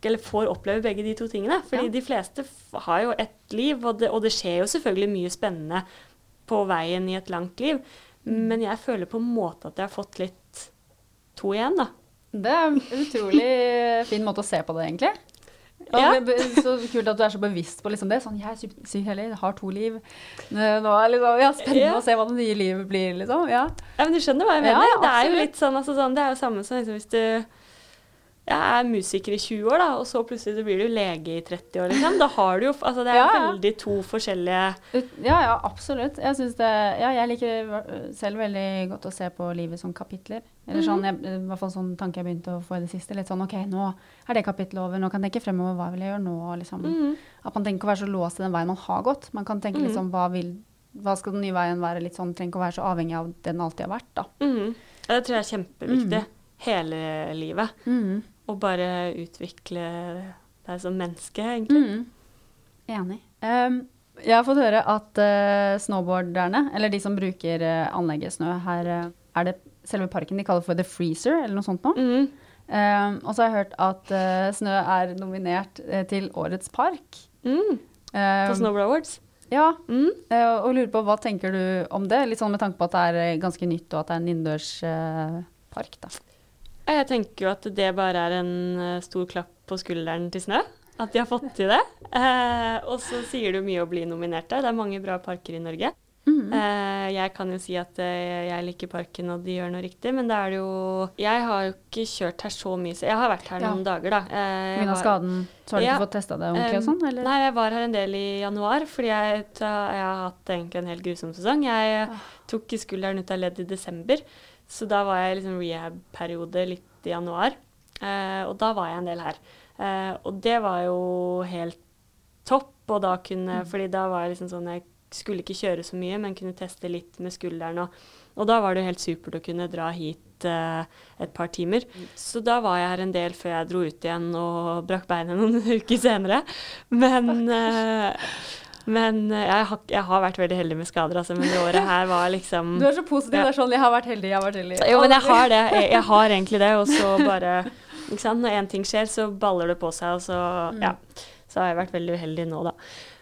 eller får oppleve begge de to tingene. Fordi Ja. de fleste har jo ett liv, og det, og det skjer jo selvfølgelig mye spennende på veien i et langt liv. Mm. Men jeg føler på en måte at jeg har fått litt to igjen, da. Det er en utrolig fin måte å se på det, egentlig. Ja. Så kult at du er så bevisst på liksom det. Sånn, jeg er syk heller, har to liv. Nå er liksom, ja, spennende Ja. å se hva det nye livet blir, liksom. Ja. Ja, men du skjønner hva jeg mener? det er jo litt sånn, altså, sånn Det er jo samme som liksom, hvis du ja, er musiker i 20 år, da, og så plutselig så blir du lege i 30 år, liksom. Da har du jo Altså, det er Ja, ja. veldig to forskjellige Ja, ja, absolutt. Jeg det Ja, jeg liker selv veldig godt å se på livet som kapitler. Eller sånn, jeg, i hvert fall sånn tanke jeg begynte å få i det siste. Litt sånn OK, nå er det kapittelet over, nå kan jeg tenke fremover, hva vil jeg gjøre nå? Liksom. Mm. At man tenker å være så låst i den veien man har gått. Man kan tenke Mhm. liksom hva vil hva skal den nye veien være? Litt sånn, Trenger ikke å være så avhengig av den alltid har vært, da. Mm. Ja, det tror jeg er kjempeviktig. Mm. Hele livet. og bare utvikle deg som menneske, egentlig. Mm. Enig. Um, jeg har fått høre at uh, snowboarderne, eller de som bruker uh, anlegget Snø, her uh, er det selve parken de kaller for The Freezer, eller noe sånt noe. Mm. Um, og så har jeg hørt at eh, Snø er nominert eh, til Årets park. Mm. På Um, Snowboard Awards. ja, Mm. eh, og lurer på hva tenker du om det? Litt sånn med tanke på at det er eh, ganske nytt, og at det er en innendørs eh, park, da. Jeg tenker jo at det bare er en eh, stor klapp på skulderen til Snø. At de har fått til det. Eh, og så sier det jo mye å bli nominert der. Det er mange bra parker i Norge. Mm. Eh, jeg kan jo si at eh, jeg liker parken og de gjør noe riktig, men da er det jo Jeg har jo ikke kjørt her så mye, så jeg har vært her Ja. noen dager, da. Eh, Pga. skaden, så har du Ja. ikke fått testa det ordentlig og Um, sånn, eller? Nei, jeg var her en del i januar, fordi jeg, jeg har hatt egentlig en helt grusom sesong. Jeg Ah. tok skulderen ut av ledd i desember, så da var jeg liksom rehab-periode litt i januar. Eh, og da var jeg en del her. Eh, og det var jo helt topp, og da kunne Mm. Fordi da var jeg liksom sånn Jeg skulle ikke kjøre så mye, men kunne teste litt med skulderen. Og, og da var det helt supert å kunne dra hit eh, et par timer. Så da var jeg her en del før jeg dro ut igjen og brakk beinet noen uker senere. Men, eh, men eh, jeg, har, jeg har vært veldig heldig med skader, altså. Men det året her var liksom Du er så positiv. Ja. Det er sånn 'jeg har vært heldig, jeg har vært heldig'. Jo, men jeg har det. Jeg, jeg har egentlig det. Og så bare ikke sant? Når én ting skjer, så baller det på seg, og så Mm. Ja. Så har jeg vært veldig uheldig nå, da.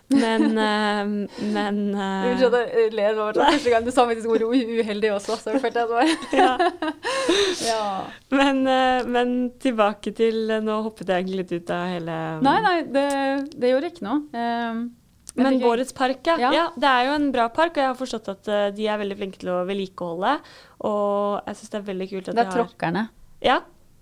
Men, uh, men eh, Unnskyld at jeg ler Det var Første gang du sa faktisk ordet uheldig også, så følte jeg at det var ja. ja. men, uh, men tilbake til Nå hoppet jeg egentlig litt ut av hele Nei, nei, det, det gjorde ikke noe. Um, Men fikk- Vårets park, ja. Ja. ja. Det er jo en bra park, og jeg har forstått at uh, de er veldig flinke til å vedlikeholde. Og jeg syns det er veldig kult at de har Det er de har tråkkerne. Ja.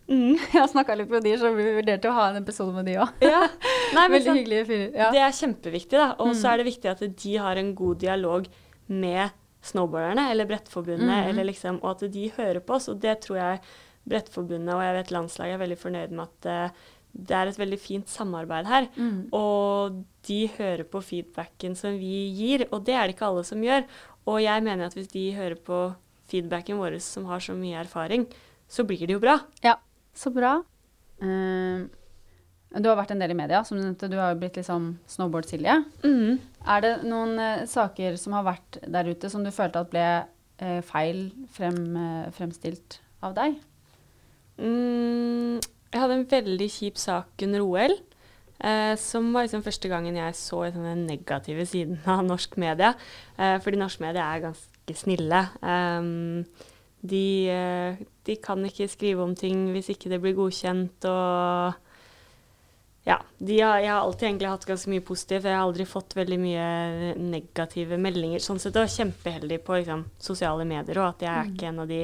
Mm. Jeg har snakka litt med de, så vi vurderte å ha en episode med de òg. ja. Veldig sant, hyggelige fyrer. Ja. Det er kjempeviktig, da. Og så Mm. er det viktig at de har en god dialog med snowboarderne, eller Brettforbundet, mm. eller liksom, og at de hører på oss. Og det tror jeg Brettforbundet og jeg vet landslaget er veldig fornøyd med at eh, det er et veldig fint samarbeid her. Mm. Og de hører på feedbacken som vi gir, og det er det ikke alle som gjør. Og jeg mener at hvis de hører på feedbacken vår som har så mye erfaring, så blir det jo bra. Ja, så bra. Uh, du har vært en del i media, som du nevnte. Du har jo blitt liksom snowboard-Silje. Mm. Er det noen uh, saker som har vært der ute som du følte at ble uh, feil frem, eh, fremstilt av deg? Mm, jeg hadde en veldig kjip sak under OL. Eh, som var liksom første gangen jeg så den negative siden av norsk media. Eh, fordi norsk media er ganske snille. Eh, de, de kan ikke skrive om ting hvis ikke det blir godkjent. Og ja, de har, jeg har alltid egentlig hatt ganske mye positivt. Jeg har aldri fått veldig mye negative meldinger. Sånn sett og kjempeheldig på liksom, sosiale medier, og at jeg er ikke en av de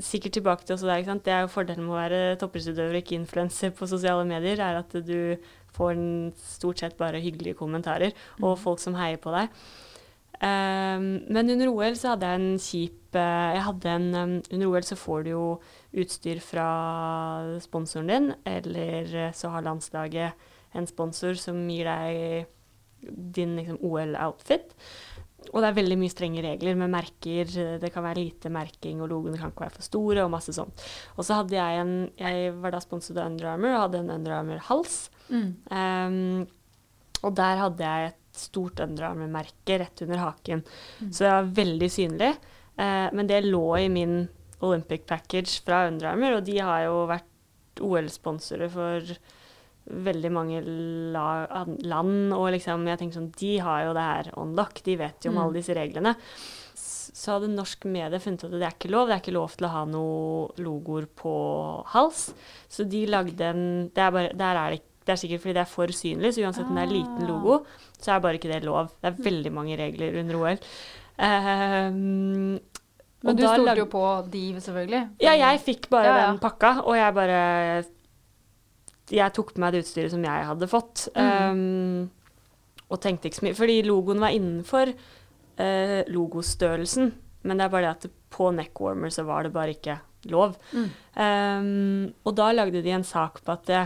Sikkert tilbake til også der, ikke sant? Det er jo fordelen med å være toppidrettsutøver og ikke influenser på sosiale medier, er at du får stort sett bare hyggelige kommentarer og folk som heier på deg. Um, men under OL så hadde jeg en kjip eh, jeg hadde en, um, Under OL så får du jo utstyr fra sponsoren din, eller så har landslaget en sponsor som gir deg din liksom, OL-outfit. Og det er veldig mye strenge regler med merker. Det kan være lite merking, og logoene kan ikke være for store, og masse sånt. Og så hadde jeg en Jeg var da sponset av Under Armour og hadde en Under Armour-hals. Um, og der hadde jeg et stort Under Armour-merke rett under haken. Så det var veldig synlig. Uh, men det lå i min Olympic package fra Under Armour, og de har jo vært OL-sponsorer for veldig mange la land, og liksom, jeg tenker sånn, de har jo det her on lock, de vet jo om Mm. alle disse reglene. Så hadde norsk medie funnet at det er ikke lov, det er ikke lov til å ha noe logoer på hals, så de lagde en, det er bare, der er det ikke det er sikkert fordi det er for synlig, så uansett om det er liten Ah. logo, så er bare ikke det lov. Det er veldig mange regler under OL. Um, Men du stolte jo på de, selvfølgelig. Ja, jeg fikk bare Ja, ja. den pakka, og jeg bare Jeg tok med meg det utstyret som jeg hadde fått, Mm. Um, og tenkte ikke så mye Fordi logoen var innenfor uh, logostørrelsen, men det er bare det at på neckwarmer så var det bare ikke lov. Mm. Um, og da lagde de en sak på at det,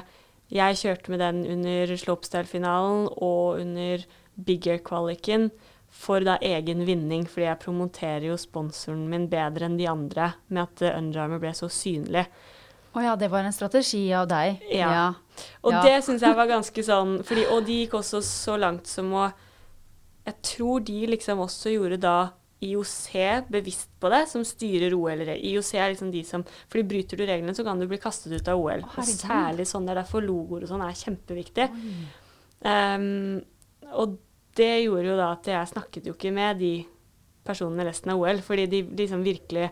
jeg kjørte med den under slopestyle-finalen og under Big Air-kvaliken for da egen vinning, fordi jeg promoterer jo sponsoren min bedre enn de andre med at eh, ble så synlig. Å ja, det var en strategi av deg. Ja. Og Ja. det syns jeg var ganske sånn fordi, Og de gikk også så langt som å Jeg tror de liksom også gjorde da IOC bevisst på det, som styrer OL. eller IOC er liksom de som fordi bryter du reglene, så kan du bli kastet ut av OL. Å, og særlig sånn, Det er derfor logoer og sånn er kjempeviktig. Um, og det gjorde jo da at jeg snakket jo ikke med de personene resten av OL, fordi de liksom virkelig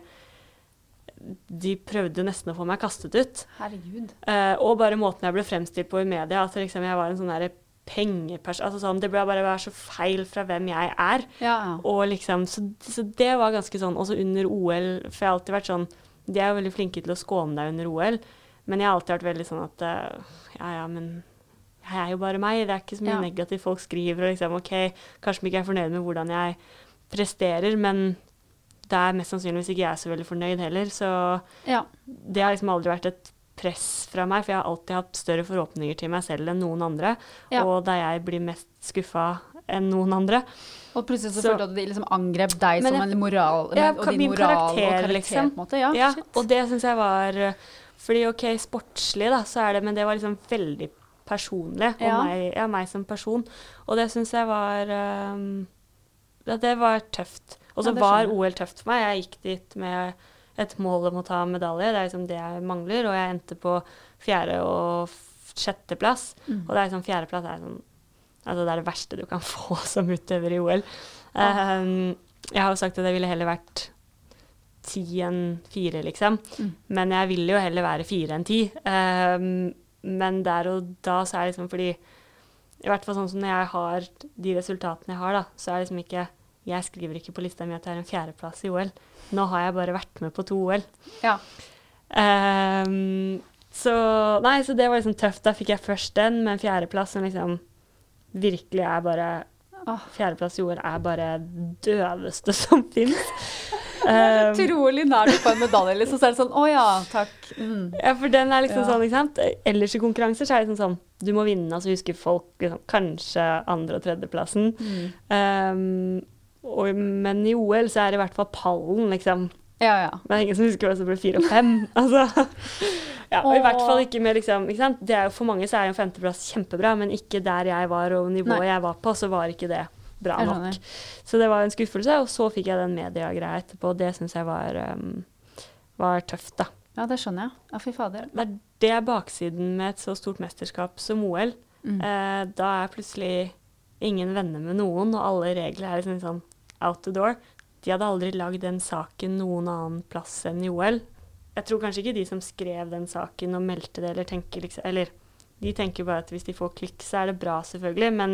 De prøvde nesten å få meg kastet ut. Herregud. Eh, og bare måten jeg ble fremstilt på i media, at liksom jeg var en sånn derre pengeperson altså sånn, Det ble bare være så feil fra hvem jeg er. Ja, ja. Og liksom, så, så det var ganske sånn Også under OL, for jeg har alltid vært sånn De er jo veldig flinke til å skåne deg under OL, men jeg har alltid vært veldig sånn at eh, Ja, ja, men jeg er jo bare meg. Det er ikke så mye Ja. negativt folk skriver. Og liksom, OK, kanskje de ikke er fornøyd med hvordan jeg presterer, men det er mest sannsynligvis ikke jeg så veldig fornøyd heller. Så ja. det har liksom aldri vært et press fra meg, for jeg har alltid hatt større forhåpninger til meg selv enn noen andre. Ja. Og der jeg blir mest skuffa enn noen andre. Og plutselig så, Så- følte du at de liksom angrep deg Men som jeg- en moral, Ja, og din moral karakter, og karakter, liksom. på en måte. Ja, Ja, og det syns jeg var Fordi OK, sportslig, da, så er det Men det var liksom veldig personlig. Og Ja. meg, ja, meg som person. Og det syns jeg var um, det var tøft. Og så Ja, var. OL tøft for meg. Jeg gikk dit med et mål om å ta medalje. Det er liksom det jeg mangler. Og jeg endte på fjerde- og sjetteplass. Mm. Og det er liksom fjerdeplass er sånn Altså det er det verste du kan få som utøver i OL. Um, jeg har jo sagt at jeg ville heller vært ti enn fire, liksom. Mm. Men jeg vil jo heller være fire enn ti. Um, men der og da så er det liksom fordi I hvert fall sånn som når jeg har de resultatene jeg har, da, så er det liksom ikke Jeg skriver ikke på lista mi at jeg har en fjerdeplass i OL. Nå har jeg bare vært med på to OL. Ja. Um, så Nei, så det var liksom tøft. Da fikk jeg først den, med en fjerdeplass som liksom virkelig er bare Fjerdeplass i OL er bare døveste som fins. Um, Utrolig nær du får en medalje, liksom. Så er det sånn Å ja, takk. Mm. ja, for den er liksom Ja. sånn, ikke sant. Ellers i konkurranser så er det liksom sånn Du må vinne, og så husker folk liksom, kanskje andre- og tredjeplassen. Mm. Um, og, men i OL så er det i hvert fall pallen, liksom. Ja, ja. Det er ingen som husker hva som ble fire og fem. altså. Ja, og I hvert fall ikke med liksom, ikke sant? Det er jo, For mange så er jo en femteplass kjempebra, men ikke der jeg var og nivået Nei. jeg var på, så var ikke det bra nok. Så det var en skuffelse, og så fikk jeg den mediegreia etterpå, det syns jeg var, um, var tøft, da. Ja, det skjønner jeg. Ja, fy fader. Det er det baksiden med et så stort mesterskap som OL. Mm. Eh, da er plutselig ingen venner med noen, og alle regler er liksom sånn out the door. De hadde aldri lagd den saken noen annen plass enn i OL. Jeg tror kanskje ikke de som skrev den saken og meldte det, eller tenker liksom Eller de tenker bare at hvis de får klikk, så er det bra, selvfølgelig, men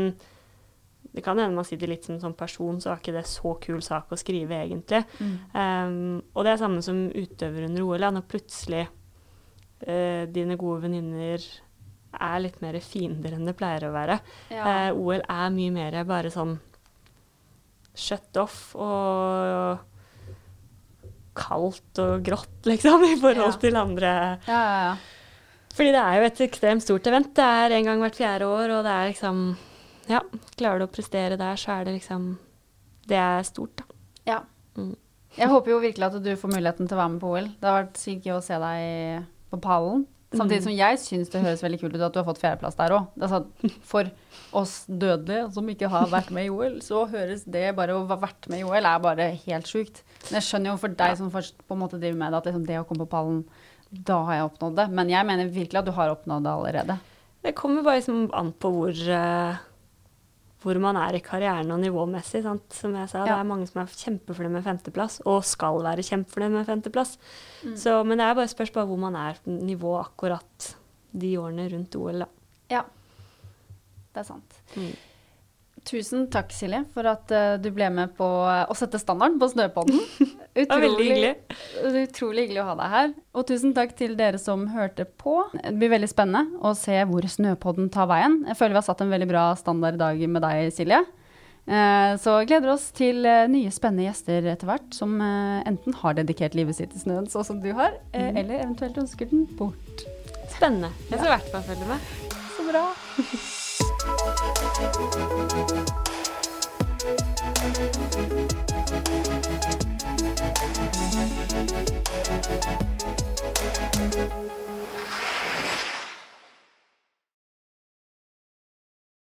det kan hende man sitter litt som sånn person, så var ikke det så kul sak å skrive, egentlig. Mm. Um, og det er samme som utøver under OL. Når plutselig uh, dine gode venninner er litt mer fiender enn det pleier å være. Ja. Uh, OL er mye mer bare sånn shut off og kaldt og grått, liksom, i forhold til andre ja, ja, ja. Fordi det er jo et ekstremt stort event. Det er en gang hvert fjerde år, og det er liksom Ja, klarer du å prestere der, så er det liksom Det er stort, da. ja. Mm. Jeg håper jo virkelig at du får muligheten til å være med på OL. Det har vært sykt gøy å se deg på pallen. Samtidig Mm. som jeg syns det høres veldig kult ut at du har fått fjerdeplass der òg. Altså, for oss dødelige som ikke har vært med i OL, så høres det bare å ha vært med i OL er bare helt sjukt. Men jeg skjønner jo for deg som først på en måte driver med det, at liksom det å komme på pallen, da har jeg oppnådd det. Men jeg mener virkelig at du har oppnådd det allerede. Det kommer bare liksom an på hvor, eh, hvor man er i karrieren og nivåmessig. Sant? Som jeg sa, Ja. det er mange som er kjempefornøyd med femteplass, og skal være kjempefornøyd med femteplass. Mm. Så, men det er bare spørs bare hvor man er på nivå akkurat de årene rundt OL. Da. Ja. Det er sant. Mm. Tusen takk, Silje, for at uh, du ble med på eh, å sette standarden på Snøpodden. Veldig hyggelig. Utrolig hyggelig å ha deg her. Og tusen takk til dere som hørte på. Det blir veldig spennende å se hvor Snøpodden tar veien. Jeg føler vi har satt en veldig bra standard i dag med deg, Silje. Uh, Så gleder oss til uh, nye spennende gjester etter hvert, som enten har dedikert livet sitt til snøen, sånn som du har, Mhm. eller eventuelt ønsker den bort. Spennende. Jeg skal i hvert fall følge med. Så bra.